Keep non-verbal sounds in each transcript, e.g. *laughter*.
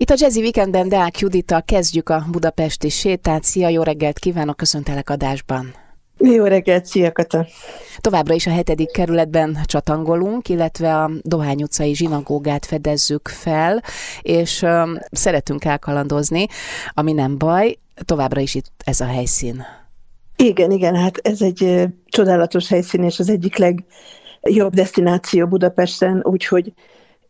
Itt a Jazzy Weekendben Deák Judita kezdjük a budapesti sétát. Szia, jó reggelt kívánok, köszöntelek adásban. Jó reggelt, szia Kata! Továbbra is a hetedik kerületben csatangolunk, illetve a Dohány utcai zsinagógát fedezzük fel, és um, szeretünk elkalandozni, ami nem baj, továbbra is itt ez a helyszín. Igen, igen, hát ez egy csodálatos helyszín, és az egyik legjobb destináció Budapesten, úgyhogy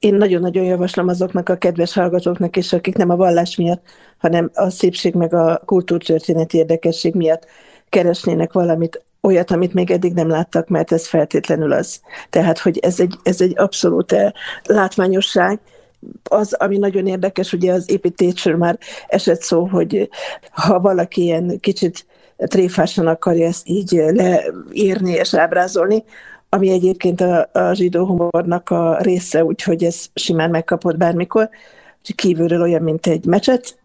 én nagyon-nagyon javaslom azoknak a kedves hallgatóknak és akik nem a vallás miatt, hanem a szépség meg a kultúrtörténeti érdekesség miatt keresnének valamit, olyat, amit még eddig nem láttak, mert ez feltétlenül az. Tehát, hogy ez egy, ez egy abszolút eh, látványosság, az, ami nagyon érdekes, ugye az építésről már esett szó, hogy ha valaki ilyen kicsit tréfásan akarja ezt így leírni és ábrázolni, ami egyébként a, a zsidó humornak a része, úgyhogy ez simán megkapott bármikor. Kívülről olyan, mint egy mecset,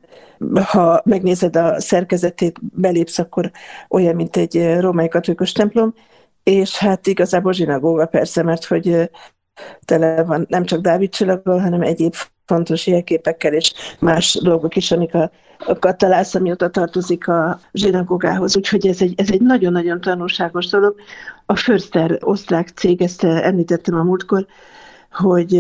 ha megnézed a szerkezetét, belépsz, akkor olyan, mint egy római katolikus templom, és hát igazából zsinagóga persze, mert hogy tele van nem csak Dávid csillaggal, hanem egyéb fontos jelképekkel és más dolgok is, amik a, a találsz, amióta tartozik a zsinagógához. Úgyhogy ez egy, ez egy nagyon-nagyon tanulságos dolog. A Förster osztrák cég, ezt említettem a múltkor, hogy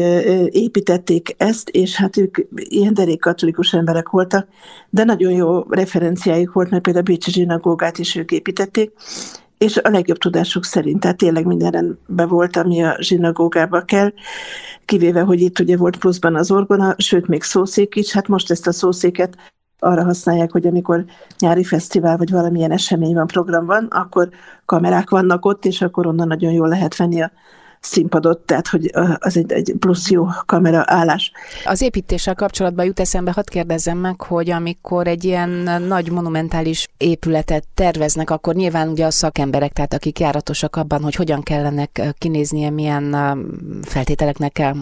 építették ezt, és hát ők ilyen derék katolikus emberek voltak, de nagyon jó referenciájuk volt, mert például a Bécsi zsinagógát is ők építették, és a legjobb tudásuk szerint, tehát tényleg minden rendben volt, ami a zsinagógába kell, kivéve, hogy itt ugye volt pluszban az orgona, sőt, még szószék is, hát most ezt a szószéket arra használják, hogy amikor nyári fesztivál vagy valamilyen esemény van, program van, akkor kamerák vannak ott, és akkor onnan nagyon jól lehet venni a színpadot, tehát hogy az egy, egy plusz jó kamera állás. Az építéssel kapcsolatban jut eszembe, hadd kérdezzem meg, hogy amikor egy ilyen nagy monumentális épületet terveznek, akkor nyilván ugye a szakemberek, tehát akik járatosak abban, hogy hogyan kellene kinéznie, milyen feltételeknek kell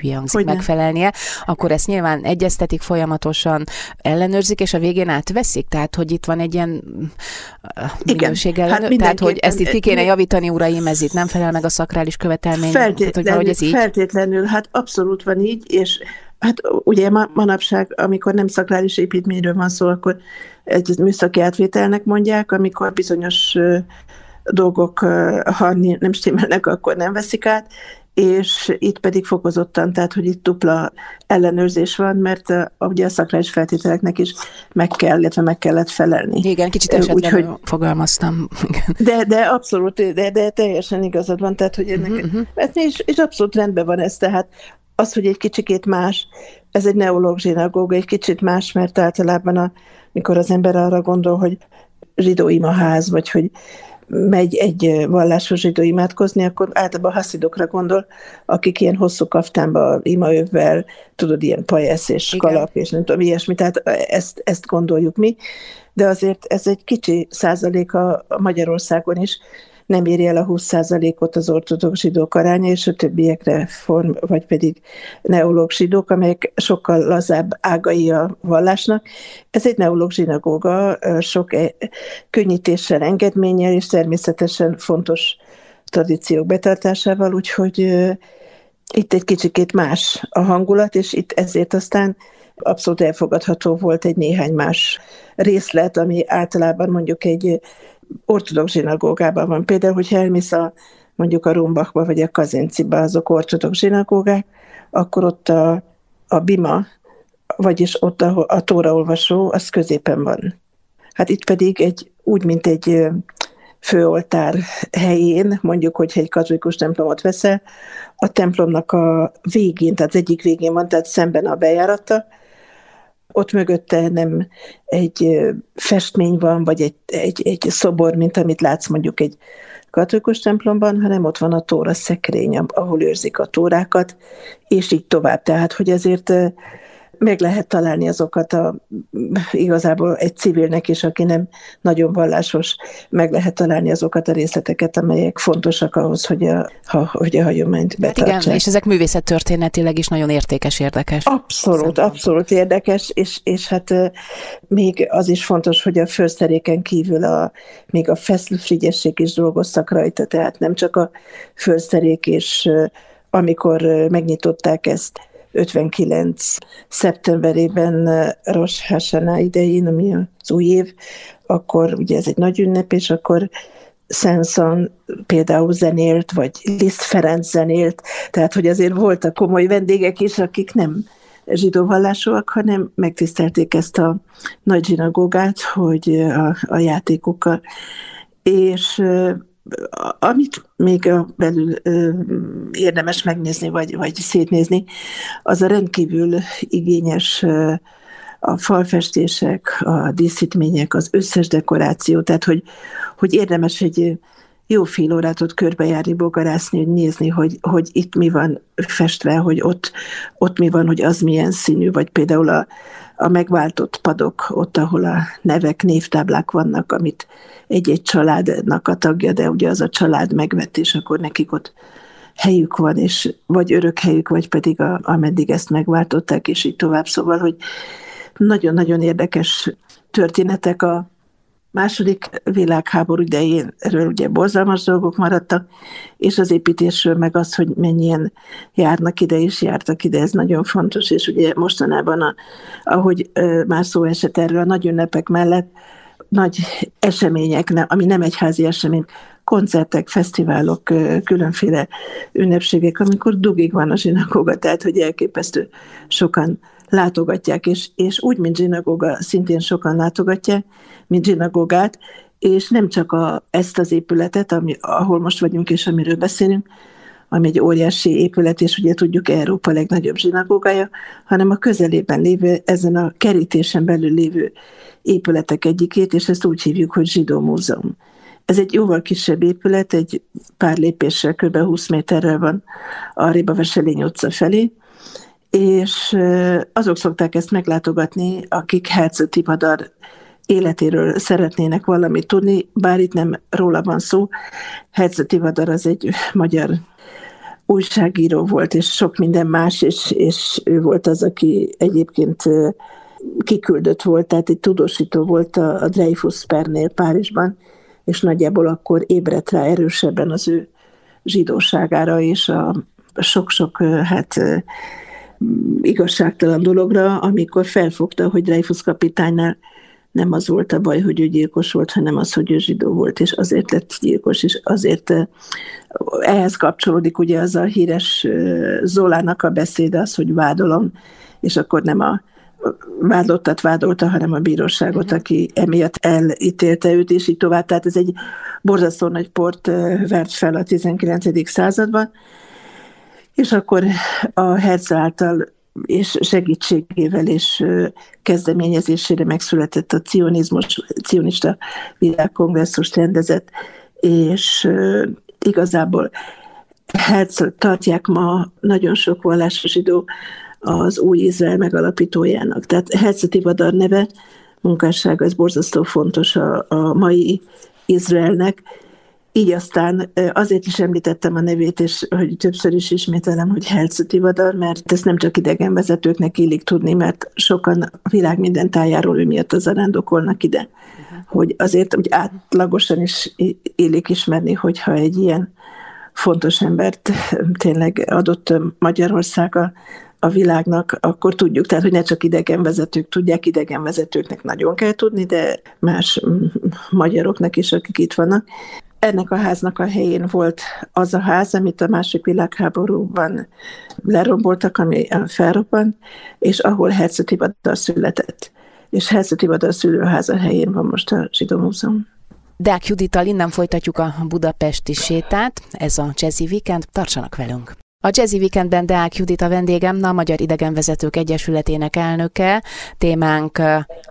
hülye hangzik, megfelelnie, akkor ezt nyilván egyeztetik folyamatosan, ellenőrzik, és a végén átveszik, tehát hogy itt van egy ilyen minőség hát tehát hogy ezt itt ki kéne javítani, uraim, ez itt nem felel meg a szakrális követ követelmény? Feltétlenül, Tehát, hogy ez így? feltétlenül, hát abszolút van így, és hát ugye ma, manapság, amikor nem szakrális építményről van szó, akkor egy műszaki átvételnek mondják, amikor bizonyos dolgok, ha nem stimmelnek, akkor nem veszik át, és itt pedig fokozottan, tehát hogy itt dupla ellenőrzés van, mert uh, ugye a szakrális feltételeknek is meg kell, illetve meg kellett felelni. Igen, kicsit esetlenül Úgy, hogy, fogalmaztam. *laughs* de, de abszolút, de, de teljesen igazad van, tehát hogy ennek, uh-huh. és, és abszolút rendben van ez, tehát az, hogy egy kicsikét más, ez egy neológ zsinagóga, egy kicsit más, mert általában, a, mikor az ember arra gondol, hogy zsidó imaház, vagy hogy megy egy vallásos zsidó imádkozni, akkor általában haszidokra gondol, akik ilyen hosszú kaftánba, imaövvel, tudod, ilyen pajesz és Igen. kalap, és nem tudom, ilyesmi, tehát ezt, ezt gondoljuk mi, de azért ez egy kicsi százaléka Magyarországon is, nem éri el a 20%-ot az ortodox zsidók aránya, és a többiekre form, vagy pedig neológ zsidók, amelyek sokkal lazább ágai a vallásnak. Ez egy neológ zsinagóga, sok könnyítéssel, engedménnyel, és természetesen fontos tradíciók betartásával, úgyhogy itt egy kicsikét más a hangulat, és itt ezért aztán abszolút elfogadható volt egy néhány más részlet, ami általában mondjuk egy ortodox zsinagógában van. Például, hogyha elmész a, mondjuk a Rumbachba vagy a Kazinciba, azok ortodox zsinagógák, akkor ott a, a bima, vagyis ott a, a tóraolvasó, az középen van. Hát itt pedig egy, úgy, mint egy főoltár helyén, mondjuk, hogyha egy katolikus templomot veszel, a templomnak a végén, tehát az egyik végén van, tehát szemben a bejárata, ott mögötte nem egy festmény van, vagy egy, egy, egy szobor, mint amit látsz mondjuk egy katolikus templomban, hanem ott van a tóra szekrény, ahol őrzik a tórákat, és így tovább. Tehát, hogy ezért meg lehet találni azokat a, igazából egy civilnek is, aki nem nagyon vallásos, meg lehet találni azokat a részleteket, amelyek fontosak ahhoz, hogy a, ha, hogy a hagyományt betartsák. Hát igen, és ezek művészettörténetileg is nagyon értékes, érdekes. Abszolút, Szerintem. abszolút érdekes, és, és hát még az is fontos, hogy a főszeréken kívül a, még a feszlőfrigyesség is dolgoztak rajta, tehát nem csak a főszerék, és amikor megnyitották ezt, 59. szeptemberében Rosh Hashanah idején, ami az új év, akkor ugye ez egy nagy ünnep, és akkor Szenszon például zenélt, vagy Liszt Ferenc zenélt, tehát hogy azért voltak komoly vendégek is, akik nem zsidó vallásúak, hanem megtisztelték ezt a nagy zsinagógát, hogy a, a játékokkal. És amit még a belül érdemes megnézni, vagy, vagy szétnézni, az a rendkívül igényes a falfestések, a díszítmények, az összes dekoráció, tehát hogy, hogy érdemes egy jó fél órát ott körbejárni, bogarászni, hogy nézni, hogy, hogy itt mi van festve, hogy ott, ott mi van, hogy az milyen színű, vagy például a, a megváltott padok, ott, ahol a nevek, névtáblák vannak, amit egy-egy családnak a tagja, de ugye az a család megvett, és akkor nekik ott helyük van, és vagy örök helyük, vagy pedig a, ameddig ezt megváltották, és így tovább. Szóval, hogy nagyon-nagyon érdekes történetek a második világháború idején, erről ugye borzalmas dolgok maradtak, és az építésről meg az, hogy mennyien járnak ide és jártak ide, ez nagyon fontos, és ugye mostanában, a, ahogy már szó esett erről a nagy ünnepek mellett, nagy események, ami nem egy házi esemény, koncertek, fesztiválok, különféle ünnepségek, amikor dugig van a zsinagóga, tehát hogy elképesztő sokan látogatják, és, és úgy, mint zsinagóga, szintén sokan látogatják, mint zsinagógát, és nem csak a, ezt az épületet, ami, ahol most vagyunk és amiről beszélünk, ami egy óriási épület, és ugye tudjuk Európa legnagyobb zsinagógája, hanem a közelében lévő, ezen a kerítésen belül lévő épületek egyikét, és ezt úgy hívjuk, hogy Zsidó Múzeum. Ez egy jóval kisebb épület, egy pár lépéssel, kb. 20 méterrel van a Réba Veselény utca felé, és azok szokták ezt meglátogatni, akik Herzl Tipadar életéről szeretnének valamit tudni, bár itt nem róla van szó. Herzl Tivadar az egy magyar újságíró volt, és sok minden más, és, és ő volt az, aki egyébként kiküldött volt, tehát egy tudósító volt a, a Dreyfus pernél Párizsban, és nagyjából akkor ébredt rá erősebben az ő zsidóságára, és a sok-sok hát igazságtalan dologra, amikor felfogta, hogy Dreyfus kapitánynál nem az volt a baj, hogy ő gyilkos volt, hanem az, hogy ő zsidó volt, és azért lett gyilkos, és azért ehhez kapcsolódik ugye az a híres Zolának a beszéde, az, hogy vádolom, és akkor nem a vádlottat vádolta, hanem a bíróságot, aki emiatt elítélte őt, és így tovább. Tehát ez egy borzasztó nagy port vert fel a 19. században, és akkor a Herz által és segítségével és kezdeményezésére megszületett a cionizmus, cionista világkongresszus rendezett, és igazából Herz tartják ma nagyon sok vallásos zsidó az új Izrael megalapítójának. Tehát Herz Tivadar neve, munkásság, ez borzasztó fontos a, a mai Izraelnek, így aztán azért is említettem a nevét, és hogy többször is ismételem, hogy Helcı Tivadar, mert ezt nem csak idegenvezetőknek illik tudni, mert sokan a világ minden tájáról ő miatt az arándokolnak ide. Hogy azért úgy átlagosan is illik ismerni, hogyha egy ilyen fontos embert tényleg adott Magyarország a, a világnak, akkor tudjuk, tehát hogy ne csak idegenvezetők tudják, idegenvezetőknek nagyon kell tudni, de más magyaroknak is, akik itt vannak ennek a háznak a helyén volt az a ház, amit a másik világháborúban leromboltak, ami felrobbant, és ahol Herce Tibadar született. És Herce Tibadar szülőháza helyén van most a Zsidó Múzeum. Deák Judittal innen folytatjuk a budapesti sétát, ez a Jazzy Weekend, tartsanak velünk! A Jazzy Weekendben Deák Judit a vendégem, a Magyar Idegenvezetők Egyesületének elnöke, témánk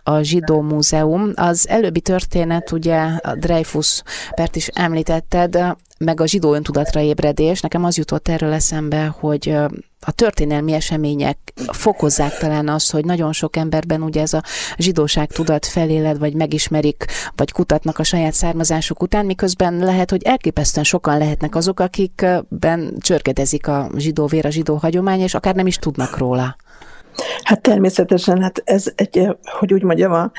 a Zsidó Múzeum. Az előbbi történet, ugye a Dreyfus pert is említetted, meg a zsidó öntudatra ébredés. Nekem az jutott erről eszembe, hogy a történelmi események fokozzák talán azt, hogy nagyon sok emberben ugye ez a zsidóság tudat feléled, vagy megismerik, vagy kutatnak a saját származásuk után, miközben lehet, hogy elképesztően sokan lehetnek azok, akikben csörgedezik a zsidó vér, a zsidó hagyomány, és akár nem is tudnak róla. Hát természetesen, hát ez egy, hogy úgy mondjam, a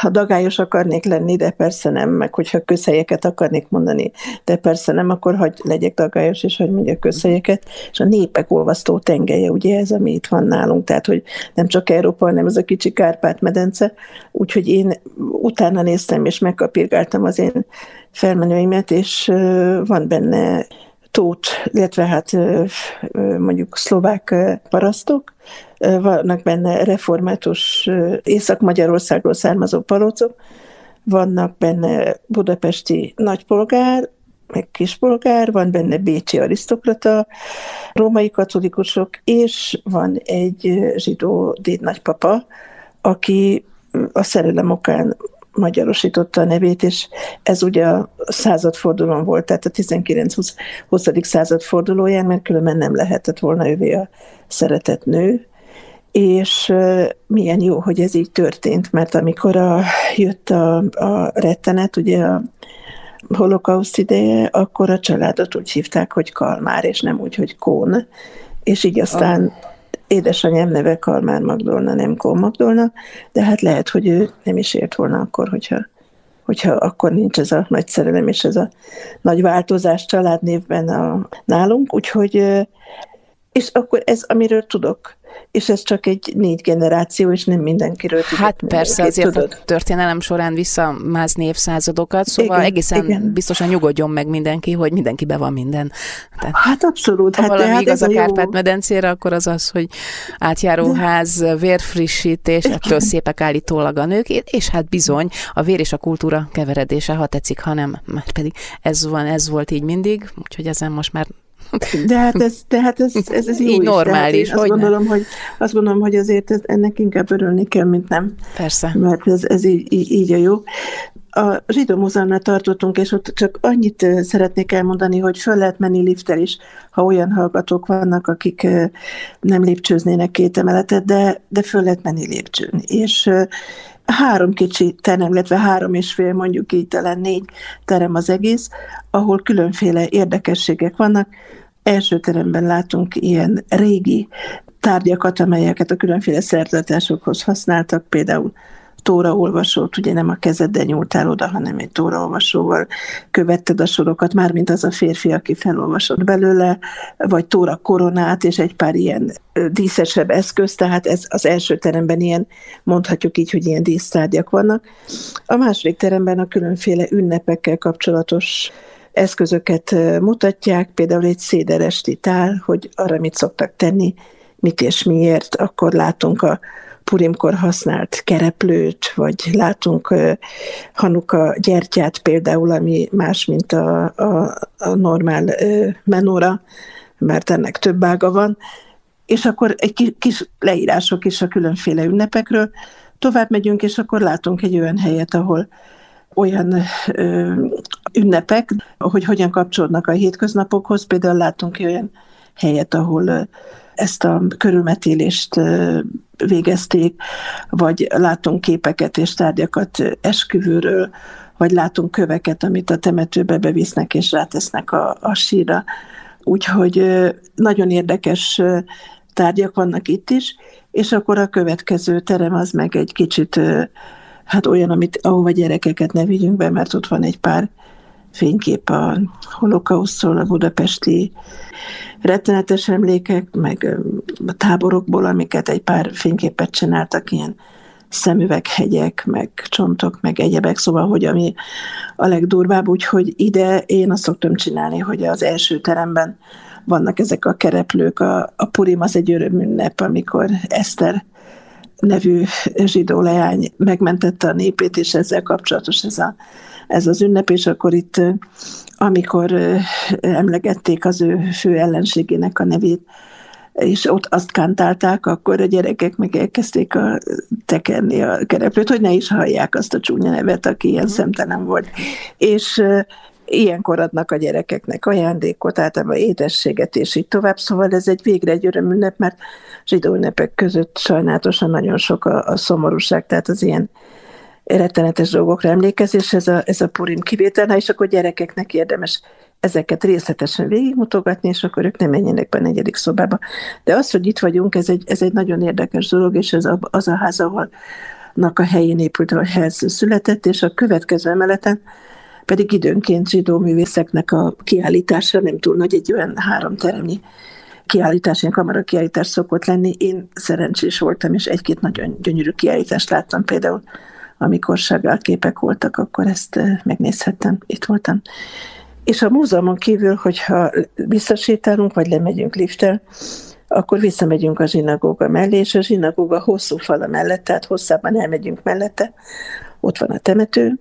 ha dagályos akarnék lenni, de persze nem, meg hogyha közhelyeket akarnék mondani, de persze nem, akkor hagy legyek dagályos, és hagy mondjak közhelyeket. És a népek olvasztó tengelye, ugye ez, ami itt van nálunk, tehát hogy nem csak Európa, hanem ez a kicsi Kárpát-medence, úgyhogy én utána néztem, és megkapirgáltam az én felmenőimet, és van benne tót, illetve hát mondjuk szlovák parasztok, vannak benne református Észak-Magyarországról származó palócok, vannak benne budapesti nagypolgár, meg kispolgár, van benne bécsi arisztokrata, római katolikusok, és van egy zsidó dédnagypapa, aki a szerelem okán magyarosította a nevét, és ez ugye a századfordulón volt, tehát a 19-20. századfordulóján, mert különben nem lehetett volna ővé a szeretett nő, és milyen jó, hogy ez így történt, mert amikor a, jött a, a rettenet, ugye a holokauszt ideje, akkor a családot úgy hívták, hogy Kalmár, és nem úgy, hogy Kón, és így aztán ah. Édesanyám neve Kalmár Magdolna, nem Kón Magdolna, de hát lehet, hogy ő nem is ért volna akkor, hogyha, hogyha akkor nincs ez a nagy szerelem és ez a nagy változás családnévben a, nálunk, úgyhogy és akkor ez, amiről tudok, és ez csak egy négy generáció, és nem mindenkiről tudok. Hát persze, azért tudod. a történelem során visszamázni évszázadokat, szóval igen, egészen igen. biztosan nyugodjon meg mindenki, hogy mindenkibe van minden. Tehát, hát abszolút. Ha hát valami hát igaz a, Kárpát-medencére, akkor az az, hogy átjáróház, vérfrissítés, ettől szépek állítólag a nők, és hát bizony a vér és a kultúra keveredése, ha tetszik, ha nem, mert pedig ez van, ez volt így mindig, úgyhogy ezen most már de hát ez, de hát ez, ez, ez jó Így is. normális, azt gondolom, hogy, azt gondolom, hogy azért ez, ennek inkább örülni kell, mint nem. Persze. Mert ez, ez így, így, így a jó. A Zsidó Múzeumnál tartottunk, és ott csak annyit szeretnék elmondani, hogy föl lehet menni lifttel is, ha olyan hallgatók vannak, akik nem lépcsőznének két emeletet, de, de föl lehet menni lépcsőn. És három kicsi terem, illetve három és fél, mondjuk így talán négy terem az egész, ahol különféle érdekességek vannak. Első teremben látunk ilyen régi tárgyakat, amelyeket a különféle szertartásokhoz használtak, például tóraolvasót, ugye nem a kezeddel nyúltál oda, hanem egy tóraolvasóval követted a sorokat, mármint az a férfi, aki felolvasott belőle, vagy tóra koronát, és egy pár ilyen díszesebb eszköz, tehát ez az első teremben ilyen, mondhatjuk így, hogy ilyen dísztárgyak vannak. A második teremben a különféle ünnepekkel kapcsolatos eszközöket mutatják, például egy széderesti tál, hogy arra mit szoktak tenni, mit és miért, akkor látunk a Purimkor használt kereplőt, vagy látunk Hanuka gyertyát például, ami más, mint a, a, a normál menora, mert ennek több ága van, és akkor egy kis leírások is a különféle ünnepekről. Tovább megyünk, és akkor látunk egy olyan helyet, ahol olyan ö, ünnepek, hogy hogyan kapcsolódnak a hétköznapokhoz. Például látunk olyan helyet, ahol ezt a körülmetélést végezték, vagy látunk képeket és tárgyakat esküvőről, vagy látunk köveket, amit a temetőbe bevisznek és rátesznek a, a síra. Úgyhogy nagyon érdekes tárgyak vannak itt is, és akkor a következő terem az meg egy kicsit hát olyan, amit, ahova gyerekeket ne vigyünk be, mert ott van egy pár fénykép a holokausztról, a budapesti rettenetes emlékek, meg a táborokból, amiket egy pár fényképet csináltak, ilyen szemüveghegyek, meg csontok, meg egyebek, szóval, hogy ami a legdurvább, úgyhogy ide én azt szoktam csinálni, hogy az első teremben vannak ezek a kereplők, a, a Purim az egy örömünnep, amikor Eszter nevű zsidó leány megmentette a népét, és ezzel kapcsolatos ez, a, ez az ünnep, és akkor itt amikor emlegették az ő fő ellenségének a nevét, és ott azt kántálták, akkor a gyerekek meg elkezdték a, tekerni a kereplőt, hogy ne is hallják azt a csúnya nevet, aki ilyen mhm. szemtelen volt. És ilyenkor adnak a gyerekeknek ajándékot, általában édességet, és így tovább. Szóval ez egy végre egy örömünnep, mert zsidó ünnepek között sajnálatosan nagyon sok a, a szomorúság, tehát az ilyen rettenetes dolgokra emlékezés, ez a, ez a Purim kivétel, és akkor gyerekeknek érdemes ezeket részletesen végigmutogatni, és akkor ők nem menjenek be a negyedik szobába. De az, hogy itt vagyunk, ez egy, ez egy nagyon érdekes dolog, és ez a, az a ház, ahol a helyén épült, a helyhez született, és a következő emeleten pedig időnként zsidó művészeknek a kiállítása nem túl nagy, egy olyan három teremnyi kiállítás, ilyen kamara kiállítás szokott lenni. Én szerencsés voltam, és egy-két nagyon gyönyörű kiállítást láttam, például amikor Sagál képek voltak, akkor ezt megnézhettem, itt voltam. És a múzeumon kívül, hogyha visszasétálunk, vagy lemegyünk lifttel, akkor visszamegyünk a zsinagóga mellé, és a zsinagóga hosszú fala mellett, tehát hosszában elmegyünk mellette, ott van a temető,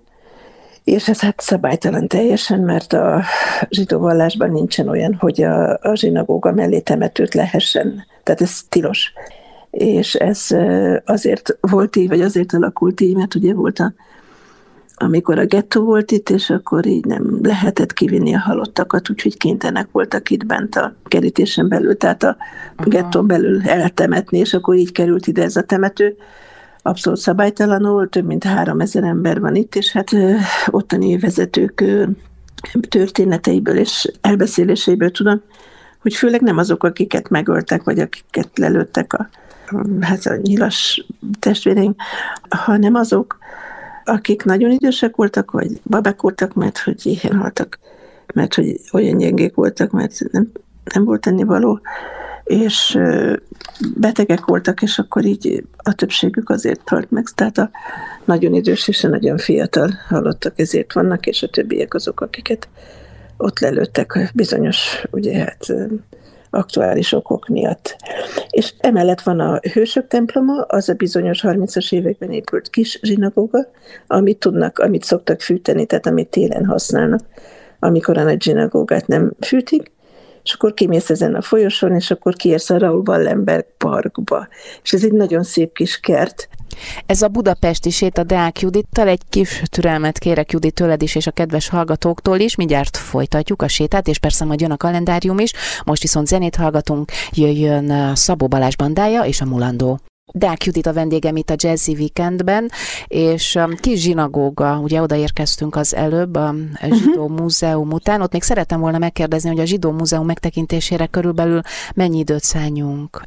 és ez hát szabálytalan teljesen, mert a zsidó vallásban nincsen olyan, hogy a, a zsinagóga mellé temetőt lehessen, tehát ez tilos. És ez azért volt így, vagy azért alakult így, mert ugye volt a amikor a gettó volt itt, és akkor így nem lehetett kivinni a halottakat, úgyhogy kénytelenek voltak itt bent a kerítésen belül, tehát a Aha. gettón belül eltemetni, és akkor így került ide ez a temető. Abszolút szabálytalanul, több mint három ezer ember van itt, és hát ottani vezetők történeteiből és elbeszéléseiből tudom, hogy főleg nem azok, akiket megöltek, vagy akiket lelőttek a, hát a nyilas testvéreim, hanem azok, akik nagyon idősek voltak, vagy babák voltak, mert hogy éhen haltak, mert hogy olyan gyengék voltak, mert nem, nem volt való, és betegek voltak, és akkor így a többségük azért halt meg. Tehát a nagyon idős és a nagyon fiatal halottak ezért vannak, és a többiek azok, akiket ott lelőttek bizonyos, ugye hát aktuális okok miatt. És emellett van a Hősök temploma, az a bizonyos 30-as években épült kis zsinagóga, amit tudnak, amit szoktak fűteni, tehát amit télen használnak, amikor a nagy zsinagógát nem fűtik, és akkor kimész ezen a folyosón, és akkor kiérsz a Raúl Wallenberg parkba. És ez egy nagyon szép kis kert, ez a budapesti séta Deák Judittal, egy kis türelmet kérek Judit tőled is, és a kedves hallgatóktól is. Mindjárt folytatjuk a sétát, és persze majd jön a kalendárium is. Most viszont zenét hallgatunk, jöjjön Szabó Balázs bandája és a Mulandó. Deák Judit a vendégem itt a Jazzy Weekendben, és um, kis zsinagóga, ugye odaérkeztünk az előbb a Zsidó uh-huh. Múzeum után, ott még szeretem volna megkérdezni, hogy a Zsidó Múzeum megtekintésére körülbelül mennyi időt szálljunk?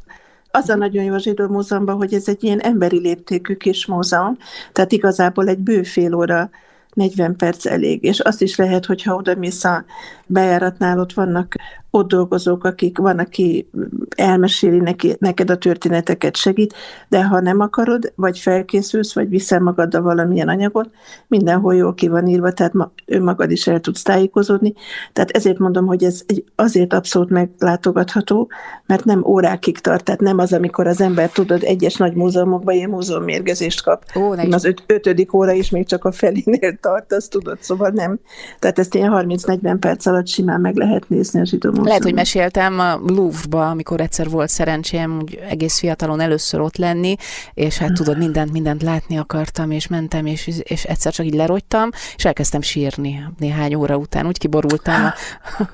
Az a nagyon jó a Zsidó Múzeumban, hogy ez egy ilyen emberi léptékű kis múzeum, tehát igazából egy bő fél óra 40 perc elég, és azt is lehet, hogyha oda mész a bejáratnál, ott vannak ott dolgozók, akik van, aki elmeséli neki, neked a történeteket, segít, de ha nem akarod, vagy felkészülsz, vagy viszel magaddal valamilyen anyagot, mindenhol jól ki van írva, tehát ma, önmagad is el tudsz tájékozódni. Tehát ezért mondom, hogy ez egy, azért abszolút meglátogatható, mert nem órákig tart, tehát nem az, amikor az ember, tudod, egyes nagy múzeumokban ilyen múzeummérgezést kap. Ó, az öt, ötödik óra is még csak a felénél tart, azt tudod, szóval nem. Tehát ezt ilyen 30-40 perc alatt simán meg lehet nézni a zsidó lehet, hogy meséltem a Louvre-ba, amikor egyszer volt szerencsém úgy egész fiatalon először ott lenni, és hát tudod, mindent, mindent látni akartam, és mentem, és, és egyszer csak így lerogytam, és elkezdtem sírni néhány óra után, úgy kiborultam a, *laughs*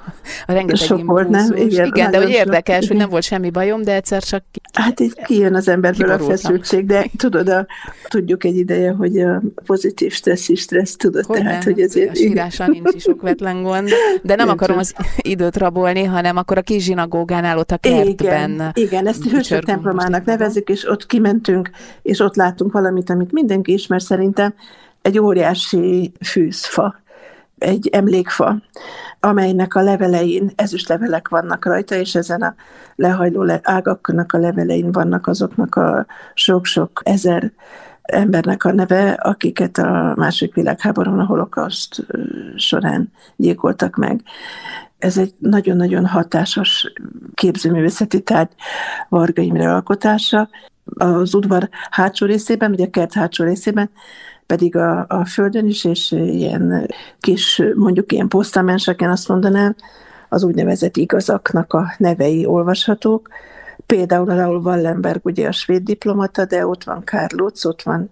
a rengeteg Sok volt, nem? Igen, igen de hogy érdekes, hogy nem volt semmi bajom, de egyszer csak Hát így kijön az emberből a feszültség, de tudod, a, tudjuk egy ideje, hogy a pozitív stressz is stressz, tudod, hogy tehát, hogy ezért... A sírással nincs is okvetlen gond, de nem akarom az időt rabolni, hanem akkor a kis zsinagógánál ott a kertben. Igen, igen ezt hősök templomának nevezik, és ott kimentünk, és ott láttunk valamit, amit mindenki ismer szerintem, egy óriási fűzfa, egy emlékfa, amelynek a levelein ezüst levelek vannak rajta, és ezen a lehajló ágaknak a levelein vannak azoknak a sok-sok ezer embernek a neve, akiket a második világháborúban a holokauszt során gyilkoltak meg. Ez egy nagyon-nagyon hatásos képzőművészeti tárgy Varga Imre alkotása. Az udvar hátsó részében, vagy a kert hátsó részében pedig a, a földön is, és ilyen kis, mondjuk ilyen posztamenseken azt mondanám, az úgynevezett igazaknak a nevei olvashatók. Például Raúl Wallenberg, ugye a svéd diplomata, de ott van Lutz, ott van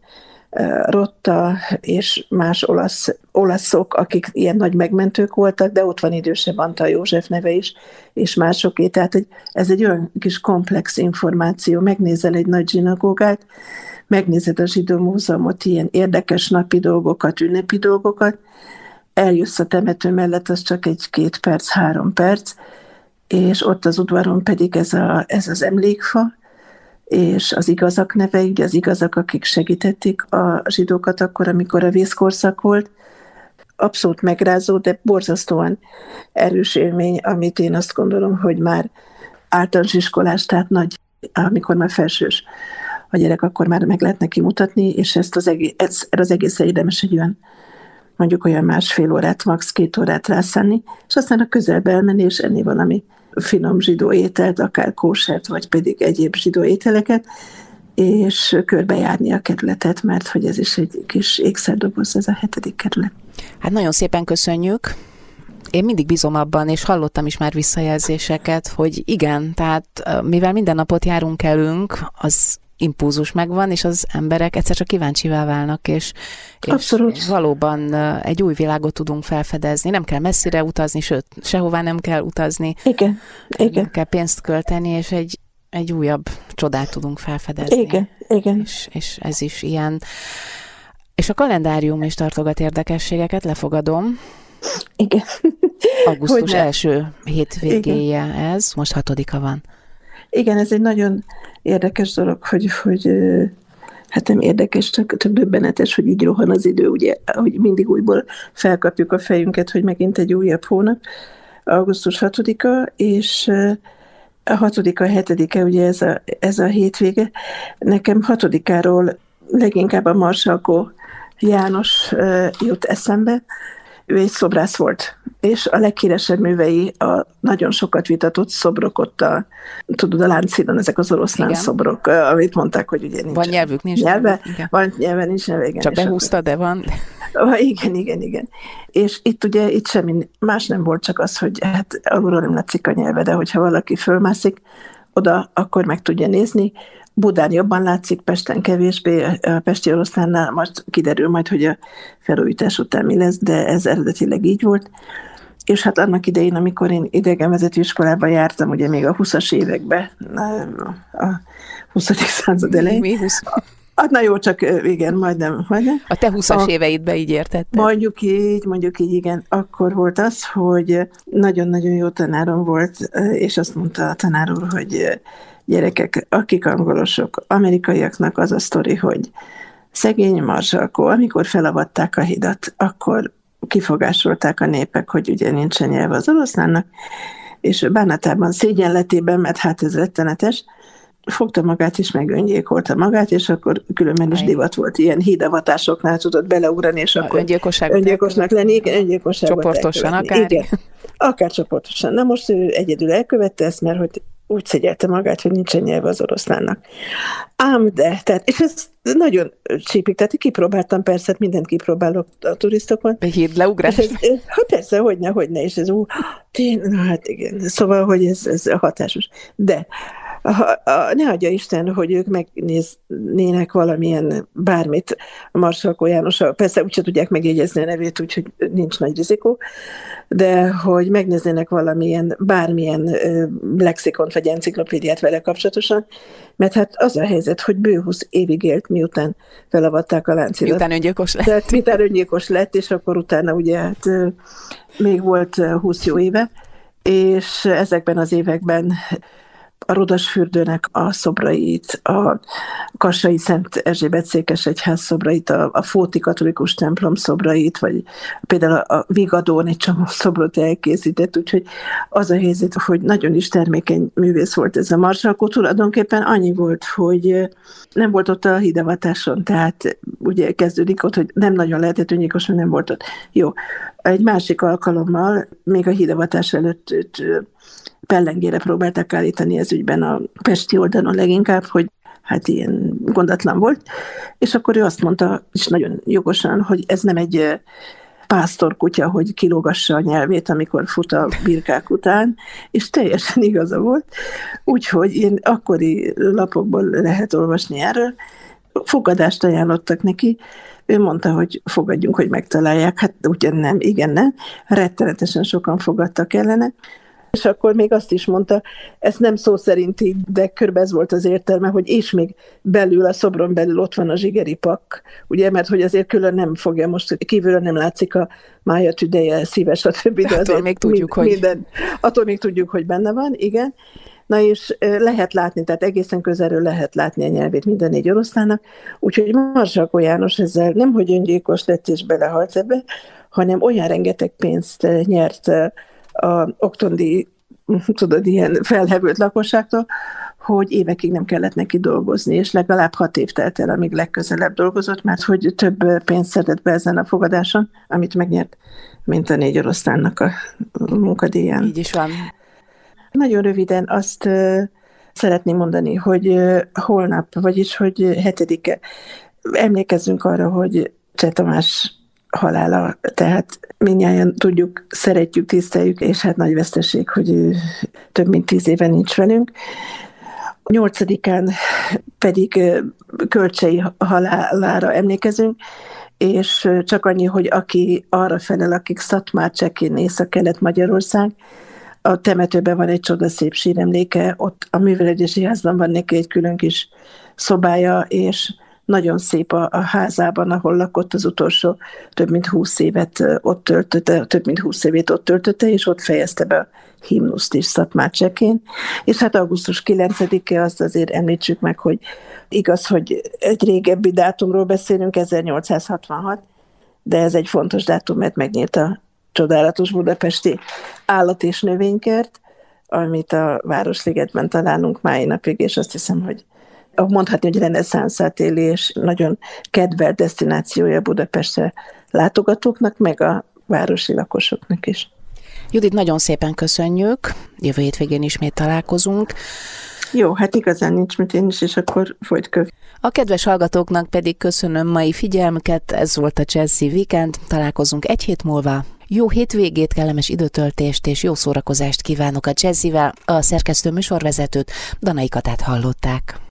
Rotta és más olasz, olaszok, akik ilyen nagy megmentők voltak, de ott van idősebb Antal József neve is, és másoké. Tehát hogy ez egy olyan kis komplex információ. Megnézel egy nagy zsinagógát, megnézed a zsidó múzeumot, ilyen érdekes napi dolgokat, ünnepi dolgokat, eljössz a temető mellett, az csak egy két perc, három perc, és ott az udvaron pedig ez, a, ez az emlékfa, és az igazak nevei, az igazak, akik segítették a zsidókat akkor, amikor a vészkorszak volt, abszolút megrázó, de borzasztóan erős élmény, amit én azt gondolom, hogy már általános iskolás, tehát nagy, amikor már felsős a gyerek, akkor már meg lehet neki mutatni, és ezt az egész, ez, az egész érdemes egy olyan mondjuk olyan másfél órát, max. két órát rászállni, és aztán a közelbe elmenni, és enni valami finom zsidó ételt, akár kósert, vagy pedig egyéb zsidó ételeket, és körbejárni a kerületet, mert hogy ez is egy kis ékszerdoboz, ez a hetedik kerület. Hát nagyon szépen köszönjük. Én mindig bízom abban, és hallottam is már visszajelzéseket, hogy igen, tehát mivel minden napot járunk elünk, az impulzus megvan, és az emberek egyszer csak kíváncsivá válnak, és, és valóban egy új világot tudunk felfedezni. Nem kell messzire utazni, sőt, sehová nem kell utazni. Igen, igen. Nem kell pénzt költeni, és egy, egy újabb csodát tudunk felfedezni. Igen, igen. És, és ez is ilyen. És a kalendárium is tartogat érdekességeket, lefogadom. Igen. Augusztus Hogyne. első hétvégéje Igen. ez, most hatodika van. Igen, ez egy nagyon érdekes dolog, hogy, hogy hát nem érdekes, csak, csak döbbenetes, hogy így rohan az idő, ugye, hogy mindig újból felkapjuk a fejünket, hogy megint egy újabb hónap, augusztus 6-a, és a 6-a, 7 ugye ez a, ez a hétvége. Nekem 6-áról leginkább a Marsalkó János jut eszembe, ő egy szobrász volt, és a leghíresebb művei a nagyon sokat vitatott szobrok ott a, tudod, a láncszínon, ezek az oroszlán igen. szobrok, amit mondták, hogy ugye nincs. Van nyelvük, nincs nyelve. Igen. Van nyelve, nincs nyelve, igen. Csak behúzta, akkor... de van. Igen, igen, igen. És itt ugye itt semmi más nem volt, csak az, hogy hát alulról nem látszik a nyelve, de hogyha valaki fölmászik oda, akkor meg tudja nézni, Budán jobban látszik, Pesten kevésbé, a Pesti oroszlánnál most kiderül majd, hogy a felújítás után mi lesz, de ez eredetileg így volt. És hát annak idején, amikor én idegenvezető iskolában jártam, ugye még a 20-as években, a 20. század elején. Mi 20? Hát na jó, csak igen, majdnem. majdnem. A te 20-as éveidbe így értetted? Mondjuk így, mondjuk így, igen. Akkor volt az, hogy nagyon-nagyon jó tanárom volt, és azt mondta a tanár úr, hogy gyerekek, akik angolosok, amerikaiaknak az a sztori, hogy szegény Marzsalkó, amikor felavatták a hidat, akkor kifogásolták a népek, hogy ugye nincsen nyelv az oroszlánnak, és bánatában, szégyenletében, mert hát ez rettenetes, fogta magát és megöngyékolta magát, és akkor különben is divat volt ilyen hídavatásoknál tudott beleugrani, és akkor öngyilkosnak lenni, igen, öngyilkosságot Csoportosan akár? Igen, akár csoportosan. Na most ő egyedül elkövette ezt, mert hogy úgy szegyelte magát, hogy nincsen nyelve az oroszlánnak. Ám de, tehát, és ez nagyon csípik, tehát kipróbáltam persze, mindent kipróbálok a turisztokon. Híd leugrás. Ez, hát persze, hogyne, hogyne, és ez ú, tény, na hát igen, szóval, hogy ez, ez hatásos. De ha, a, ne adja Isten, hogy ők megnéznének valamilyen bármit a Marsalkó János, persze úgyse tudják megjegyezni a nevét, úgyhogy nincs nagy rizikó, de hogy megnéznének valamilyen, bármilyen ö, lexikont vagy enciklopédiát vele kapcsolatosan, mert hát az a helyzet, hogy bő 20 évig élt, miután felavatták a láncidat. Miután öngyilkos lett. Tehát miután öngyilkos lett, és akkor utána ugye hát, még volt 20 jó éve, és ezekben az években a Rodasfürdőnek a szobrait, a Kassai Szent Erzsébet Székes Egyház szobrait, a, a Fóti Katolikus templom szobrait, vagy például a Vigadón egy csomó *laughs* szobrot elkészített, úgyhogy az a helyzet, hogy nagyon is termékeny művész volt ez a Marsalkó, tulajdonképpen annyi volt, hogy nem volt ott a hidavatáson, tehát ugye kezdődik ott, hogy nem nagyon lehetett önnyékos, mert nem volt ott. Jó, egy másik alkalommal, még a hidavatás előtt pellengére próbálták állítani ez ügyben a Pesti oldalon leginkább, hogy hát ilyen gondatlan volt, és akkor ő azt mondta, és nagyon jogosan, hogy ez nem egy pásztorkutya, hogy kilógassa a nyelvét, amikor fut a birkák után, és teljesen igaza volt. Úgyhogy én akkori lapokból lehet olvasni erről. Fogadást ajánlottak neki, ő mondta, hogy fogadjunk, hogy megtalálják. Hát ugyan nem, igen, nem. Rettenetesen sokan fogadtak ellene. És akkor még azt is mondta, ez nem szó szerint így, de körbe ez volt az értelme, hogy és még belül, a szobron belül ott van a zsigeri pak, ugye, mert hogy azért külön nem fogja, most kívülről nem látszik a mája tüdeje, szíves, a többi, de attól még tudjuk, mind, hogy... Minden, attól még tudjuk, hogy benne van, igen. Na és lehet látni, tehát egészen közelről lehet látni a nyelvét minden négy oroszlának, úgyhogy Marsalkó János ezzel nem, hogy öngyilkos lett és belehalt ebbe, hanem olyan rengeteg pénzt nyert a oktondi, tudod, ilyen felhevült lakosságtól, hogy évekig nem kellett neki dolgozni, és legalább hat év telt el, amíg legközelebb dolgozott, mert hogy több pénzt szedett be ezen a fogadáson, amit megnyert, mint a négy oroszlánnak a munkadíján. Így is van. Nagyon röviden azt szeretném mondani, hogy holnap, vagyis hogy hetedike, emlékezzünk arra, hogy Cseh Tamás halála, tehát minnyáján tudjuk, szeretjük, tiszteljük, és hát nagy veszteség, hogy ő több mint tíz éve nincs velünk. Nyolcadikán pedig kölcsei halálára emlékezünk, és csak annyi, hogy aki arra felel, akik Szatmár, Csekén, Észak-Kelet-Magyarország, a temetőben van egy csodaszép síremléke, ott a művelődési házban van neki egy külön kis szobája, és nagyon szép a, a házában, ahol lakott az utolsó több mint húsz évet ott töltötte, több mint húsz évét ott töltötte, és ott fejezte be a himnuszt is Szatmácsekén. És hát augusztus 9-e azt azért említsük meg, hogy igaz, hogy egy régebbi dátumról beszélünk, 1866, de ez egy fontos dátum, mert megnyílt a csodálatos budapesti állat- és növénykert, amit a Városligetben találunk mai napig, és azt hiszem, hogy mondhatni, hogy reneszánszát éli, és nagyon kedvelt destinációja Budapestre látogatóknak, meg a városi lakosoknak is. Judit, nagyon szépen köszönjük. Jövő hétvégén ismét találkozunk. Jó, hát igazán nincs mit én is, és akkor folyt köv. A kedves hallgatóknak pedig köszönöm mai figyelmüket, ez volt a Chelsea Weekend, találkozunk egy hét múlva. Jó hétvégét, kellemes időtöltést és jó szórakozást kívánok a Jazzivel, a szerkesztő műsorvezetőt, Danai Katát hallották.